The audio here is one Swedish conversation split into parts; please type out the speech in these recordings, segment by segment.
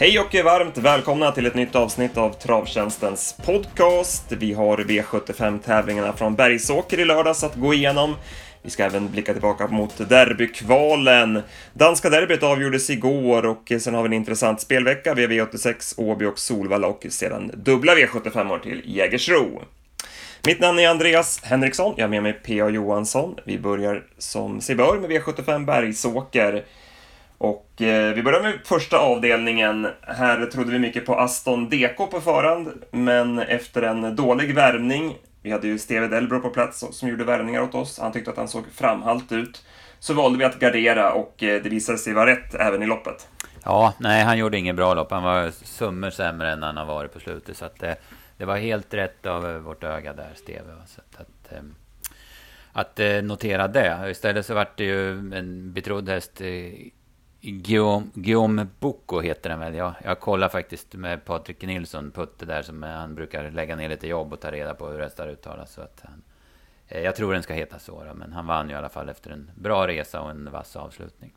Hej och varmt välkomna till ett nytt avsnitt av Travtjänstens podcast. Vi har V75-tävlingarna från Bergsåker i lördags att gå igenom. Vi ska även blicka tillbaka mot derbykvalen. Danska derbyt avgjordes igår och sen har vi en intressant spelvecka. Vi har V86, Åby och Solvalla och sedan dubbla V75 år till Jägersro. Mitt namn är Andreas Henriksson, jag har med mig P.A. Johansson. Vi börjar som sig bör med V75 Bergsåker. Och eh, vi börjar med första avdelningen. Här trodde vi mycket på Aston DK på förhand, men efter en dålig värmning, vi hade ju Steve Delbro på plats som gjorde värmningar åt oss, han tyckte att han såg framhalt ut, så valde vi att gardera och eh, det visade sig vara rätt även i loppet. Ja, nej, han gjorde inget bra lopp. Han var summor sämre än han har varit på slutet. Så att, det, det var helt rätt av eh, vårt öga där, Steve. Så att, att, eh, att notera det. Istället så vart det ju en betrodd häst Guillaume, Guillaume heter den väl. Jag, jag kollar faktiskt med Patrik Nilsson, Putte där, som han brukar lägga ner lite jobb och ta reda på hur hästar uttalas. Så att han, eh, jag tror den ska heta så då, men han vann ju i alla fall efter en bra resa och en vass avslutning.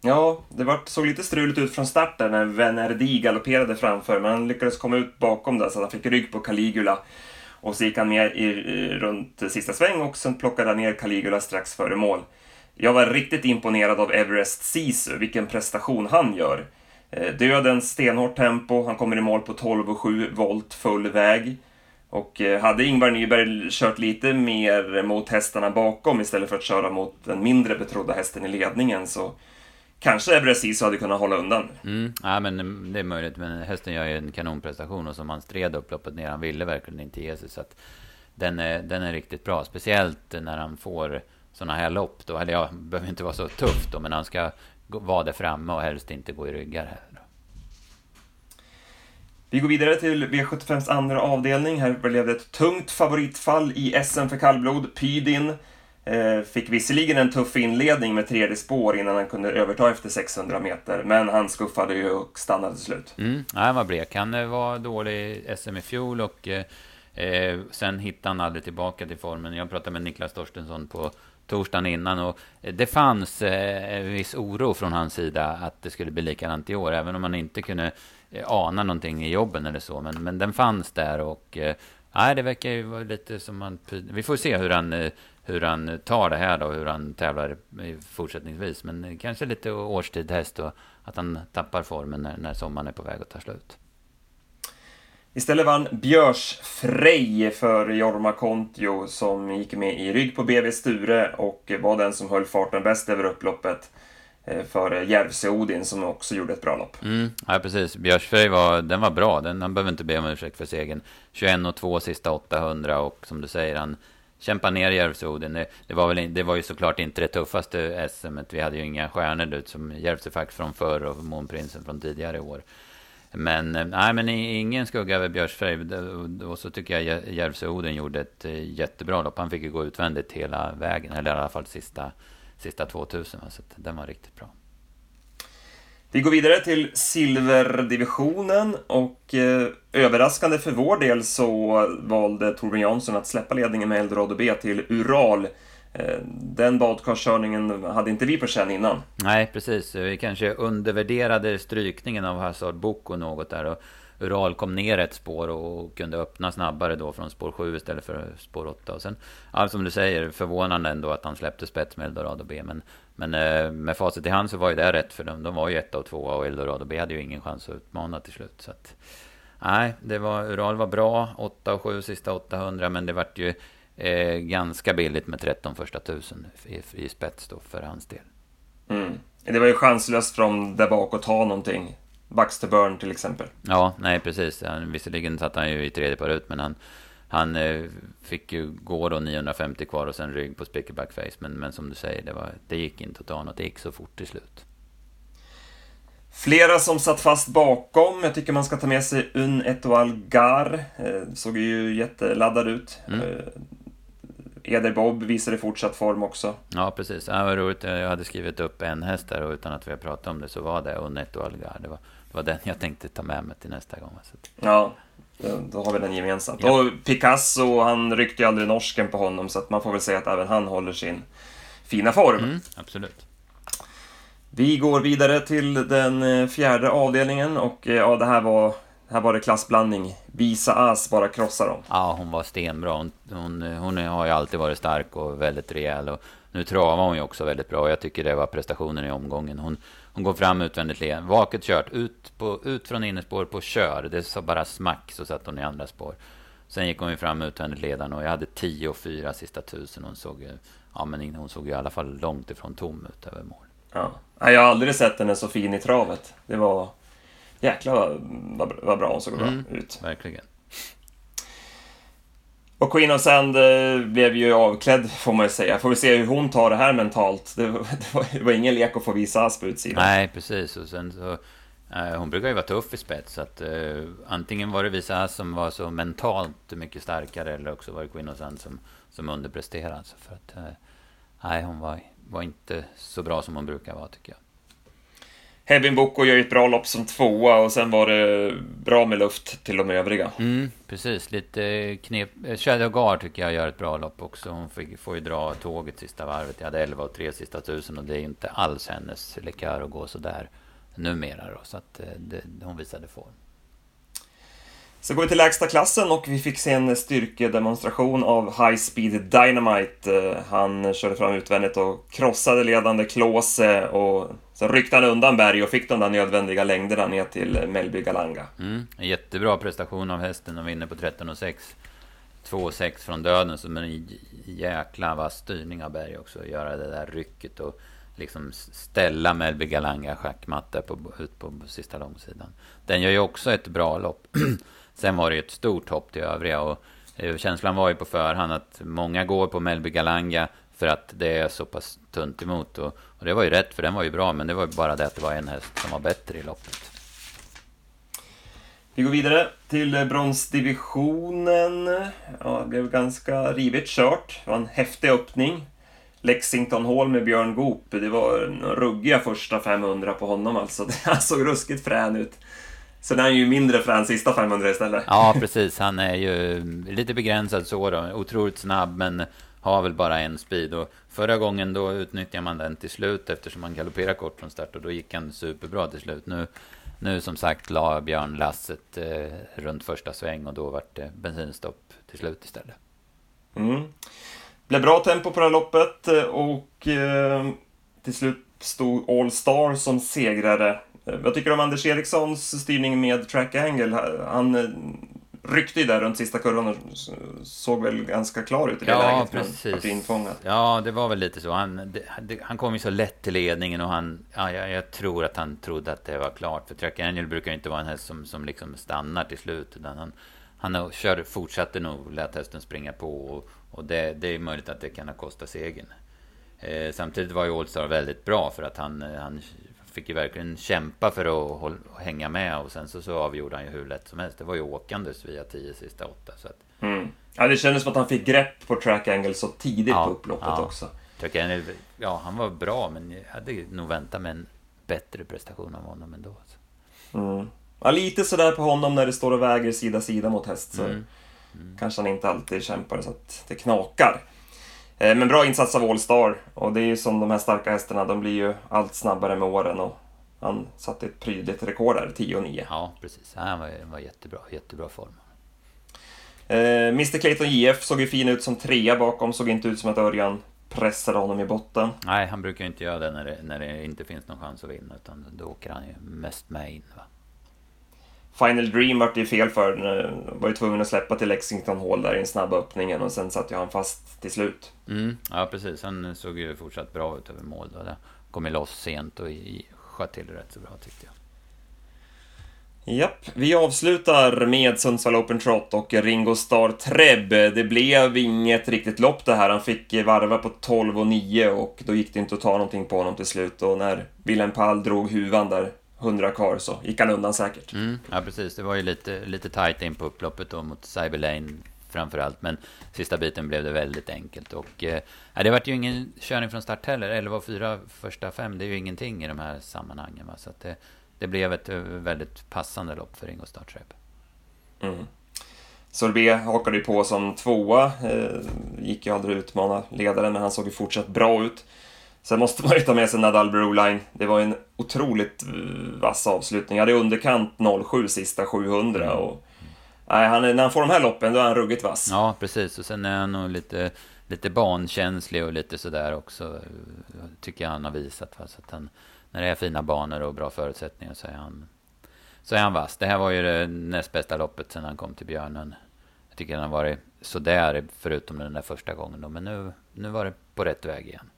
Ja, det var, såg lite struligt ut från start där när Venerdi galopperade framför, men han lyckades komma ut bakom där så att han fick rygg på Caligula. Och så gick han med i, i, runt sista sväng och sen plockade han ner Caligula strax före mål. Jag var riktigt imponerad av Everest Sisu, vilken prestation han gör. Eh, Dödens stenhårt tempo, han kommer i mål på 12,7 volt full väg. Och eh, hade Ingvar Nyberg kört lite mer mot hästarna bakom istället för att köra mot den mindre betrodda hästen i ledningen så kanske Everest Sisu hade kunnat hålla undan. Mm, ja, men mm, det är möjligt, men hästen gör ju en kanonprestation och som han stred upploppet ner, han ville verkligen inte ge sig. Så att den, är, den är riktigt bra, speciellt när han får sådana här lopp då. Eller ja, behöver inte vara så tufft då, men han ska vara där framme och helst inte gå i ryggar här. Vi går vidare till V75s andra avdelning. Här blev det ett tungt favoritfall i SM för kallblod. Pydin eh, fick visserligen en tuff inledning med tredje spår innan han kunde överta efter 600 meter, men han skuffade ju och stannade till slut. Mm, han var blek. Han eh, var dålig i SM i fjol och eh, eh, sen hittade han aldrig tillbaka till formen. Jag pratade med Niklas Torstensson på torsdagen innan. Och det fanns eh, en viss oro från hans sida att det skulle bli likadant i år, även om man inte kunde eh, ana någonting i jobben eller så. Men, men den fanns där och eh, nej, det verkar ju vara lite som man... Vi får se hur han, eh, hur han tar det här då, hur han tävlar fortsättningsvis. Men kanske lite årstid häst och att han tappar formen när, när sommaren är på väg att ta slut. Istället vann Björs Frej för Jorma Kontio som gick med i rygg på BV Sture och var den som höll farten bäst över upploppet Före för Järvsö-Odin som också gjorde ett bra lopp. Mm, ja, precis. Björs Frej var, den var bra. Den, han behöver inte be om ursäkt för segern. 21 och 2 sista 800 och som du säger, han kämpar ner Järvsö-Odin. Det, det, var väl, det var ju såklart inte det tuffaste SM. Vi hade ju inga stjärnor ut som Järvsöfax från förr och Månprinsen från tidigare år. Men, eh, nej, men ingen skugga över Björsfrej. Eh, och så tycker jag Järvsö-Oden gjorde ett eh, jättebra lopp. Han fick ju gå utvändigt hela vägen, eller i alla fall sista, sista 2000. Så den var riktigt bra. Vi går vidare till silverdivisionen och eh, överraskande för vår del så valde Torbjörn Jansson att släppa ledningen med Eldorado B till Ural Eh, Eh, den badkarskörningen hade inte vi på känn innan. Nej, precis. Vi kanske undervärderade strykningen av Hazard Boko något där. Och Ural kom ner ett spår och kunde öppna snabbare då från spår 7 istället för spår 8. Och sen, allt som du säger, förvånande ändå att han släppte spets med Eldorado B. Men, men eh, med facit i hand så var ju det rätt för dem. De var ju etta och tvåa och Eldorado B hade ju ingen chans att utmana till slut. Så att, nej, det var, Ural var bra. 8 och 7 sista 800, men det vart ju eh, ganska billigt med 13 första tusen i, i spets då för hans del. Mm. Det var ju chanslöst från där bak att ta någonting. Baxter Burn till exempel. Ja, nej precis. Han, visserligen satt han ju i tredje par ut, men han, han eh, fick ju gå då 950 kvar och sen rygg på Spickerback Face. Men, men som du säger, det, var, det gick inte att ta något. Det gick så fort till slut. Flera som satt fast bakom. Jag tycker man ska ta med sig Un Etoile Gar. Eh, såg ju jätteladdad ut. Mm. Eh, Eder Bob visade fortsatt form också. Ja, precis. Det var roligt. Jag hade skrivit upp en häst där och utan att vi har pratat om det så var det Unetto Algar. Det var, det var den jag tänkte ta med mig till nästa gång. Så. Ja, då har vi den gemensamt. Ja. Och Picasso, han ryckte ju aldrig norsken på honom så att man får väl säga att även han håller sin fina form. Mm, absolut. Vi går vidare till den eh, fjärde avdelningen och eh, ja, det här var, här var det klassblandning. Visa As bara krossar dem. Ja, hon var stenbra. Hon, hon, hon har ju alltid varit stark och väldigt rejäl. Och nu travar hon ju också väldigt bra. Jag tycker det var prestationen i omgången. Hon, hon går fram utvändigt led. Vaket kört, ut, på, ut från innerspår på kör. Det sa bara smack så satt hon i andra spår. Sen gick hon ju fram utvändigt ledaren och jag hade 10 och 4 sista tusen. Hon såg, ja, men hon såg ju i alla fall långt ifrån tom ut över mål. Ja. Jag har aldrig sett henne så fin i travet. Det var... Jäklar vad, vad bra hon såg mm, ut. Verkligen. Och Queen of Sand eh, blev ju avklädd, får man ju säga. Får vi se hur hon tar det här mentalt. Det var, det var, det var ingen lek att få visa Asp på utsidan. Nej, precis. Och sen så, eh, hon brukar ju vara tuff i spets. Så att, eh, antingen var det Visa som var så mentalt mycket starkare eller också var det Queen of Sand som, som underpresterade. Så för att, eh, nej, hon var, var inte så bra som hon brukar vara tycker jag. Hevin Boko gör ju ett bra lopp som tvåa och sen var det bra med luft till de övriga. Mm, precis, lite knep. Shadow Guard tycker jag gör ett bra lopp också. Hon fick, får ju dra tåget sista varvet. Jag hade 11 och 3 sista tusen och det är inte alls hennes likör att gå sådär numera då. Så att eh, det, hon visade form. Så går vi till lägsta klassen och vi fick se en styrkedemonstration av High Speed Dynamite. Eh, han körde fram utvändigt och krossade ledande Klåse och så ryckte han undan Berg och fick de där nödvändiga längderna ner till Mellby Galanga. Mm, en jättebra prestation av hästen de vinner på 13,6. 2,6 från döden som en jäkla vass styrning av Berg också. Göra det där rycket och liksom ställa Mellby Galanga schackmatta på, ut på sista långsidan. Den gör ju också ett bra lopp. Sen var det ett stort hopp till övriga och eh, känslan var ju på förhand att många går på Mellby Galanga för att det är så pass tunt emot. Och, och, det var ju rätt, för den var ju bra, men det var ju bara det att det var en häst som var bättre i loppet. Vi går vidare till bronsdivisionen. Ja, det blev ganska rivigt kört. Det var en häftig öppning. Lexington Hall med Björn Goop. Det var en ruggiga första 500 på honom alltså. Han såg ruskigt frän ut. Sen är han ju mindre frän sista 500 istället. Ja, precis. Han är ju lite begränsad så då. Otroligt snabb, men har väl bara en speed. Och förra gången då utnyttjade man den till slut eftersom man galopperade kort från start och då gick han superbra till slut. Nu, nu som sagt la Björn lasset eh, runt första sväng och då vart det bensinstopp till slut istället. Mm. Blev bra tempo på det här loppet eh, och eh, till slut stod All Star som segrare. Eh, vad tycker du om Anders Erikssons styrning med Track Angle? Han eh, ryckte ju där runt sista kurvan och såg väl ganska klar ut i det ja, läget. Precis. Infångad. Ja, det var väl lite så. Han, det, han kom ju så lätt till ledningen och han, ja, jag, jag, tror att han trodde att det var klart. För Track Angel brukar inte vara en häst som, som liksom stannar till slut. Utan han, han kör, fortsatte nog, lät hästen springa på. Och, och det, det, är möjligt att det kan ha kostat segern. Eh, samtidigt var ju Allstar väldigt bra för att han, han fick ju verkligen kämpa för att hänga med och sen så, så avgjorde han ju hur lätt som helst. Det var ju åkandes via 10 sista åtta. Så att... mm. Ja, det kändes som att han fick grepp på track angle så tidigt ja, på upploppet ja. också. Track angle, ja, han var bra, men jag hade nog väntat med en bättre prestation av honom ändå. Alltså. Mm. Ja, lite sådär på honom när det står och väger sida sida mot häst. Så mm. Mm. kanske han inte alltid kämpar så att det knakar. Eh, men bra insats av Allstar och det är ju som de här starka hästarna, de blir ju allt snabbare med åren och han satte ett prydligt rekord där, 10 och 9. Ja, precis. Han var, var jättebra, jättebra form. Eh, Mr Clayton JF såg ju fin ut som trea bakom, såg inte ut som att Örjan pressade honom i botten. Nej, han brukar ju inte göra det när det, när det inte finns någon chans att vinna, utan då åker han ju mest med in. Va? Final Dream vart det fel för. Var ju tvungen att släppa till Lexington Hall där i den snabba öppningen och sen satt ju han fast till slut. Mm, ja, precis. Han såg ju fortsatt bra ut över mål. Då. Det kom ju loss sent och sköt till rätt så bra tyckte jag. Japp, vi avslutar med Sundsvall Open Trot och Ringo Star Treb. Det blev inget riktigt lopp det här. Han fick varva på 12 och 9 och då gick det inte att ta någonting på honom till slut. Och när Willem Pall drog huvan där 100 kvar så gick han undan säkert. Mm, ja, precis. Det var ju lite, lite tajt in på upploppet då mot Cyberlane framförallt. Men sista biten blev det väldigt enkelt. Och eh, det vart ju ingen körning från start heller. 11 och 4 första fem, det är ju ingenting i de här sammanhangen. Va? Så det, det blev ett eh, väldigt passande lopp för Ringo Startrep. Mm. Sorbet hakade ju på som tvåa. Eh, gick ju aldrig utmana ledaren, men han såg ju fortsatt bra ut. Sen måste man ju ta med sig Nadal Broline. Det var en otroligt eh, vass avslutning. Jag hade underkant 07 sista 700 mm. och... Nej, han, när han får de här loppen då är han ruggigt vass. Ja, precis. Och sen är han nog lite, lite bankänslig och lite sådär också. Tycker jag han har visat. Va? Så att han, när det är fina banor och bra förutsättningar så är han, så är han vass. Det här var ju det näst bästa loppet sen han kom till Björnen. Jag tycker han har varit sådär förutom den där första gången då. Men nu, nu var det på rätt väg igen.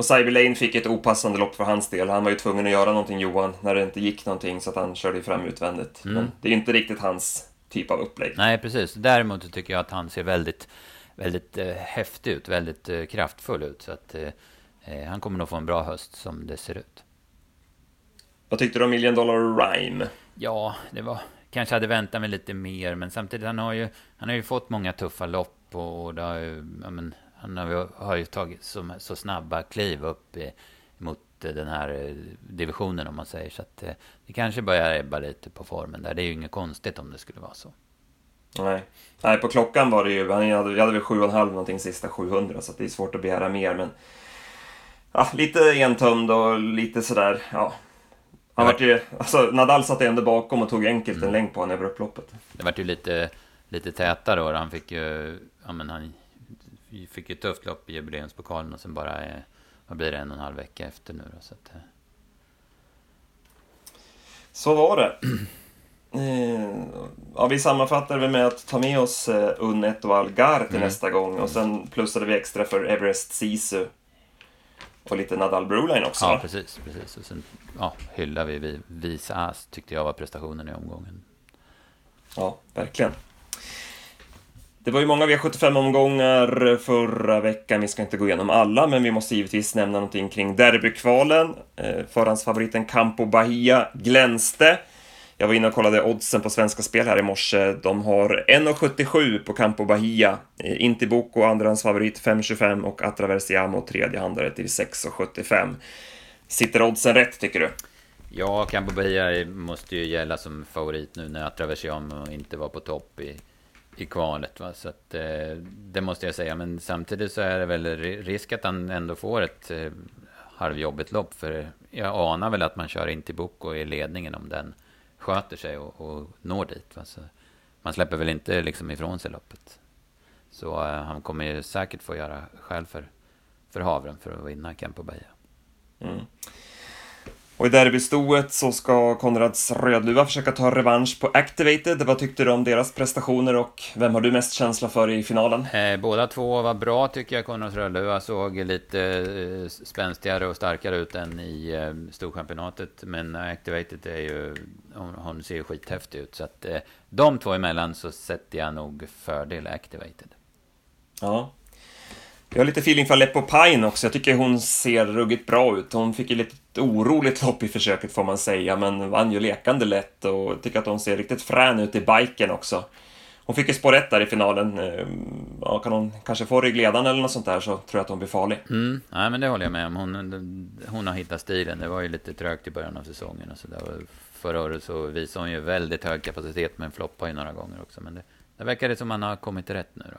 Och Cyber Lane fick ett opassande lopp för hans del. Han var ju tvungen att göra någonting Johan, när det inte gick någonting så att han körde fram utvändigt. Mm. Men det är inte riktigt hans typ av upplägg. Nej, precis. Däremot tycker jag att han ser väldigt, väldigt eh, häftig ut, väldigt eh, kraftfull ut. Så att eh, eh, han kommer nog få en bra höst som det ser ut. Vad tyckte du om Million Dollar Rhyme? Ja, det var... Kanske hade väntat mig lite mer, men samtidigt han har ju, han har ju fått många tuffa lopp och, och det har ju, ja, men, han har ju tagit så, så snabba kliv upp i, mot den här eh, divisionen om man säger. Så att eh, det kanske börjar ebba lite på formen där. Det är ju inget konstigt om det skulle vara så. Nej, Nej på klockan var det ju, han hade, jag hade väl 7,5 någonting sista 700 så det är svårt att begära mer men ja, lite entömd och lite sådär, ja. Han vart ju, alltså Nadal satt ändå bakom och tog enkelt mm. en längd på honom över upploppet. Det vart ju lite, lite tätare då. Han fick ju, ja men han vi fick ett tufft lopp i jubileumspokalen och sen bara, eh, vad blir det, en och en halv vecka efter nu då. Så, att, eh. så var det. Eh, ja, vi sammanfattar väl med att ta med oss Unnet och Algar till mm. nästa gång och sen plussade vi extra för Everest Sisu och lite Nadal Broline också. Ja, precis. precis. Och sen ja, hyllar vi Visa As, tyckte jag var prestationen i omgången. Ja, verkligen. Det var ju många V75-omgångar förra veckan. Vi ska inte gå igenom alla, men vi måste givetvis nämna någonting kring derbykvalen. Eh, förhandsfavoriten Campo Bahia glänste. Jag var inne och kollade oddsen på Svenska Spel här i morse. De har 1,77 på Campo Bahia. Eh, Intibuco andrahandsfavorit 5,25 och Atraversiamo tredjehandare till 6,75. Sitter oddsen rätt tycker du? Ja, Campo Bahia måste ju gälla som favorit nu när Atraversiamo inte var på topp i i kvalet. Va? Så att, eh, det måste jag säga. Men samtidigt så är det väl risk att han ändå får ett eh, halvjobbigt lopp. För jag anar väl att man kör in till Boko i ledningen om den sköter sig och, och når dit. Va? Så man släpper väl inte liksom ifrån sig loppet. Så eh, han kommer ju säkert få göra själv för, för havren för att vinna Campo Bahia. Mm. Och i derbystoet så ska Konrads Rödluva försöka ta revansch på Activated. Vad tyckte du om deras prestationer och vem har du mest känsla för i finalen? Eh, båda två var bra tycker jag. Konrads Rödluva såg lite eh, spänstigare och starkare ut än i eh, Storchampionatet. Men Activated är ju, hon, hon ser ju skithäftig ut. Så att de två emellan så sätter jag nog fördel Activated. Ja, jag har lite feeling för Aleppo Pine också. Jag tycker hon ser ruggigt bra ut. Hon fick ju lite oroligt lopp i försöket får man säga, men vann ju lekande lätt och jag tycker att hon ser riktigt frän ut i biken också. Hon fick ju spår ett där i finalen. Eh, ja, kan hon kanske få ryggledaren eller något sånt där så tror jag att hon blir farlig. Mm, nej, men det håller jag med om. Hon, hon har hittat stilen. Det var ju lite trögt i början av säsongen och så där. Förra året så visade hon ju väldigt hög kapacitet men floppade ju några gånger också. Men det, det verkar det som att man har kommit rätt nu då.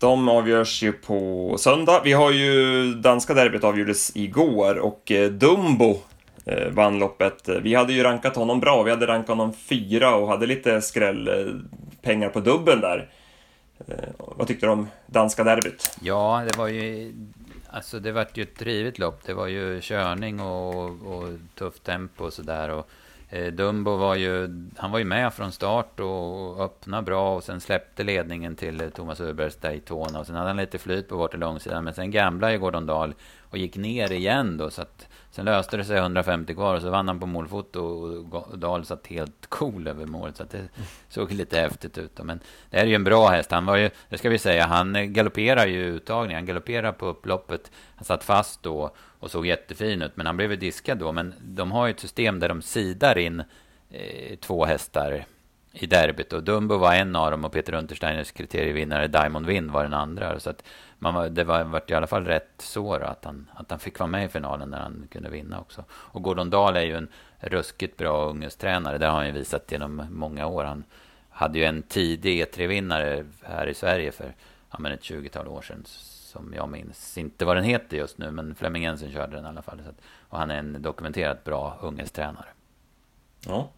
De avgörs ju på söndag. Vi har ju danska derbyt avgjordes igår och eh, Dumbo eh, vann loppet. Vi hade ju rankat honom bra. Vi hade rankat honom fyra och hade lite skrällpengar eh, på dubbeln där. Vad tyckte du om danska derbyt? Ja, det var ju... Alltså det vart ju ett drivet lopp. Det var ju körning och, och tufft tempo och sådär. Och Eh, Dumbo var ju, han var ju med från start och öppnade bra och sen släppte ledningen till eh, Thomas Öbergs Daytona och sen hade han lite flyt på bort långsidan men sen gamblade ju Gordon Dahl och gick ner igen då så att sen löste det sig 150 kvar och så vann han på målfoto och Dahl satt helt cool över målet. Så att det såg lite häftigt ut då. men det här är ju en bra häst. Han var ju, det ska vi säga, han galopperar ju uttagningen, han galopperar på upploppet. Han satt fast då och såg jättefin ut, men han blev ju diskad då. Men de har ju ett system där de sidar in eh, två hästar i derbyt och Dumbo var en av dem och Peter Untersteiners kriterievinnare Diamond Wind var den andra. Så att man var, det var, var i alla fall rätt så då, att, han, att han fick vara med i finalen när han kunde vinna också. Och Gordon Dahl är ju en ruskigt bra ungdomstränare. Det har han ju visat genom många år. Han hade ju en tidig E3-vinnare här i Sverige för ja, men ett 20-tal år sedan. Som jag minns inte vad den heter just nu, men Flemming Jensen körde den i alla fall. Så att, och han är en dokumenterat bra ungdomstränare. Ja.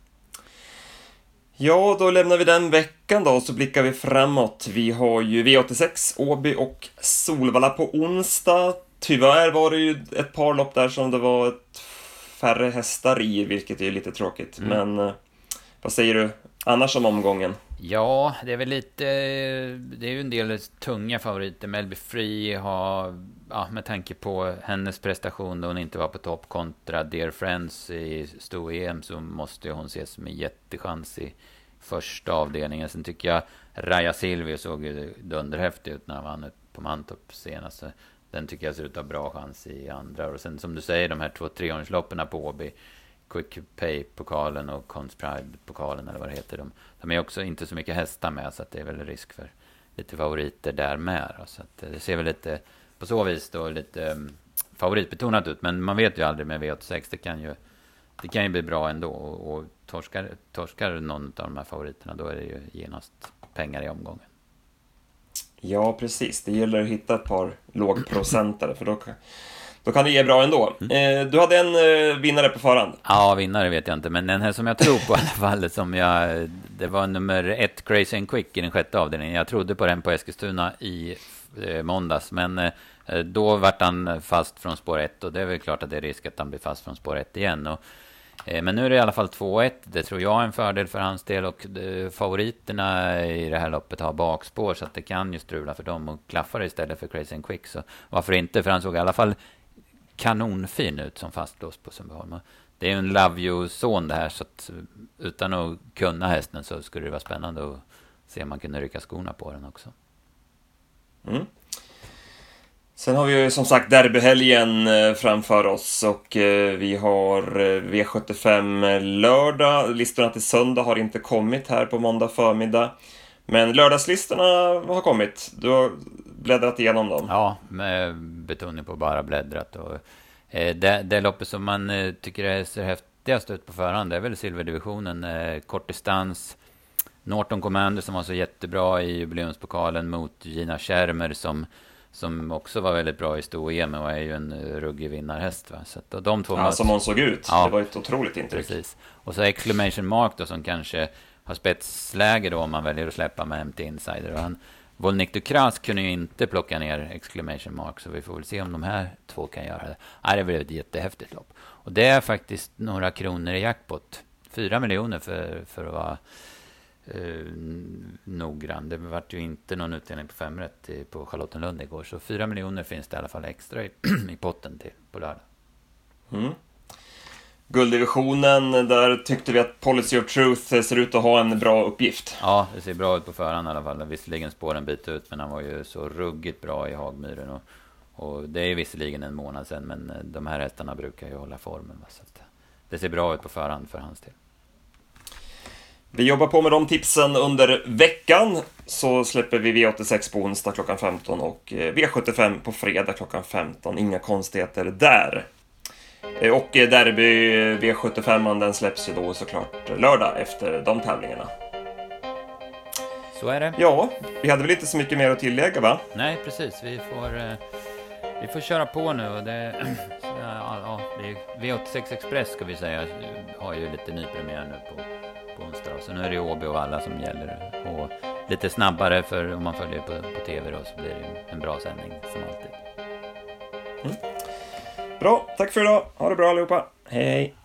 Ja, då lämnar vi den veckan då och så blickar vi framåt. Vi har ju V86, Åby och Solvalla på onsdag. Tyvärr var det ju ett par lopp där som det var ett färre hästar i, vilket är lite tråkigt. Mm. Men eh, vad säger du annars om omgången? Ja, det är väl lite... Det är ju en del tunga favoriter. Melby Free har, ja, med tanke på hennes prestation då hon inte var på topp kontra Dear Friends i sto-EM så måste hon ses som en jättechans i första avdelningen. Sen tycker jag Raja Silvio såg ju dunderhäftig ut när han vann på Mantorp senast. Den tycker jag ser ut att ha bra chans i andra. Och sen som du säger, de här två treåringsloppen på Åby. Quick Pay-pokalen och Cons Pride-pokalen eller vad det heter. De, de är också inte så mycket hästar med så att det är väl risk för lite favoriter där med. Så att det ser väl lite på så vis då lite um, favoritbetonat ut. Men man vet ju aldrig med V86. Det kan ju, det kan ju bli bra ändå. Och, och torskar, torskar någon av de här favoriterna då är det ju genast pengar i omgången. Ja, precis. Det gäller att hitta ett par lågprocentare för då kan, då kan det ge bra ändå. Mm. Eh, du hade en eh, vinnare på förhand. Ja, vinnare vet jag inte, men den här som jag tror på i alla fall, som jag, det var nummer ett, Crazy and Quick i den sjätte avdelningen. Jag trodde på den på Eskilstuna i eh, måndags, men eh, Eh, då vart han fast från spår 1 och det är väl klart att det är risk att han blir fast från spår 1 igen. Och, eh, men nu är det i alla fall 2-1. Det tror jag är en fördel för hans del och eh, favoriterna i det här loppet har bakspår så att det kan ju strula för dem och klaffa istället för Crazy and Quick. Så varför inte? För han såg i alla fall kanonfin ut som fastlåst på Sundbyholm. Det är ju en Love You-son det här, så att eh, utan att kunna hästen så skulle det vara spännande att se om man kunde rycka skorna på den också. Mm. Sen har vi ju som sagt derbyhelgen eh, framför oss och eh, vi har eh, V75 lördag. Listorna till söndag har inte kommit här på måndag förmiddag. Men lördagslistorna har kommit. Du har bläddrat igenom dem. Ja, med betoning på bara bläddrat. Och, det, det loppet som man tycker är ser häftigast ut på förhand, det är väl silverdivisionen. Kortdistans. Norton Commander som var så jättebra i jubileumspokalen mot Gina Schermer som, som också var väldigt bra i sto-EM och är ju en ruggig vinnarhäst. Va? Så att, de två ja, möts. som hon såg ut. Ja, det var ett otroligt intryck. Precis. Och så Exclamation Mark då som kanske har spetsläge då om man väljer att släppa med MT Insider. Och han, Volnik Dukras kunde ju inte plocka ner exclamation mark, så vi får väl se om de här två kan göra det. Nej, det blir ett jättehäftigt lopp. Och det är faktiskt några kronor i jackpot. Fyra miljoner för, för att vara eh, noggrann. Det vart ju inte någon utdelning på fem rätt på Charlottenlund igår. Så fyra miljoner finns det i alla fall extra i, i potten till på lördag. Mm. Gulddivisionen, där tyckte vi att Policy of Truth ser ut att ha en bra uppgift. Ja, det ser bra ut på förhand i alla fall. Visserligen spår en bit ut, men han var ju så ruggigt bra i Hagmyren. Och, och det är visserligen en månad sedan, men eh, de här hästarna brukar ju hålla formen. Så det ser bra ut på förhand för hans del. Vi jobbar på med de tipsen under veckan. Så släpper vi V86 på onsdag klockan 15 och eh, V75 på fredag klockan 15. Inga konstigheter där. Eh, och eh, Derby V75 den släpps ju då såklart lördag efter de tävlingarna. Så är det. Ja, vi hade väl inte så mycket mer att tillägga va? Nej, precis. Vi får, vi får köra på nu. Och det, ja, ja, det är V86 Express ska vi säga. Har ju lite nypremiär nu på, på onsdag. Så nu är det Åby och alla som gäller. Och lite snabbare för om man följer på, på TV då så blir det en bra sändning som alltid. Mm. Bra, tack för idag. Ha det bra allihopa. Hej!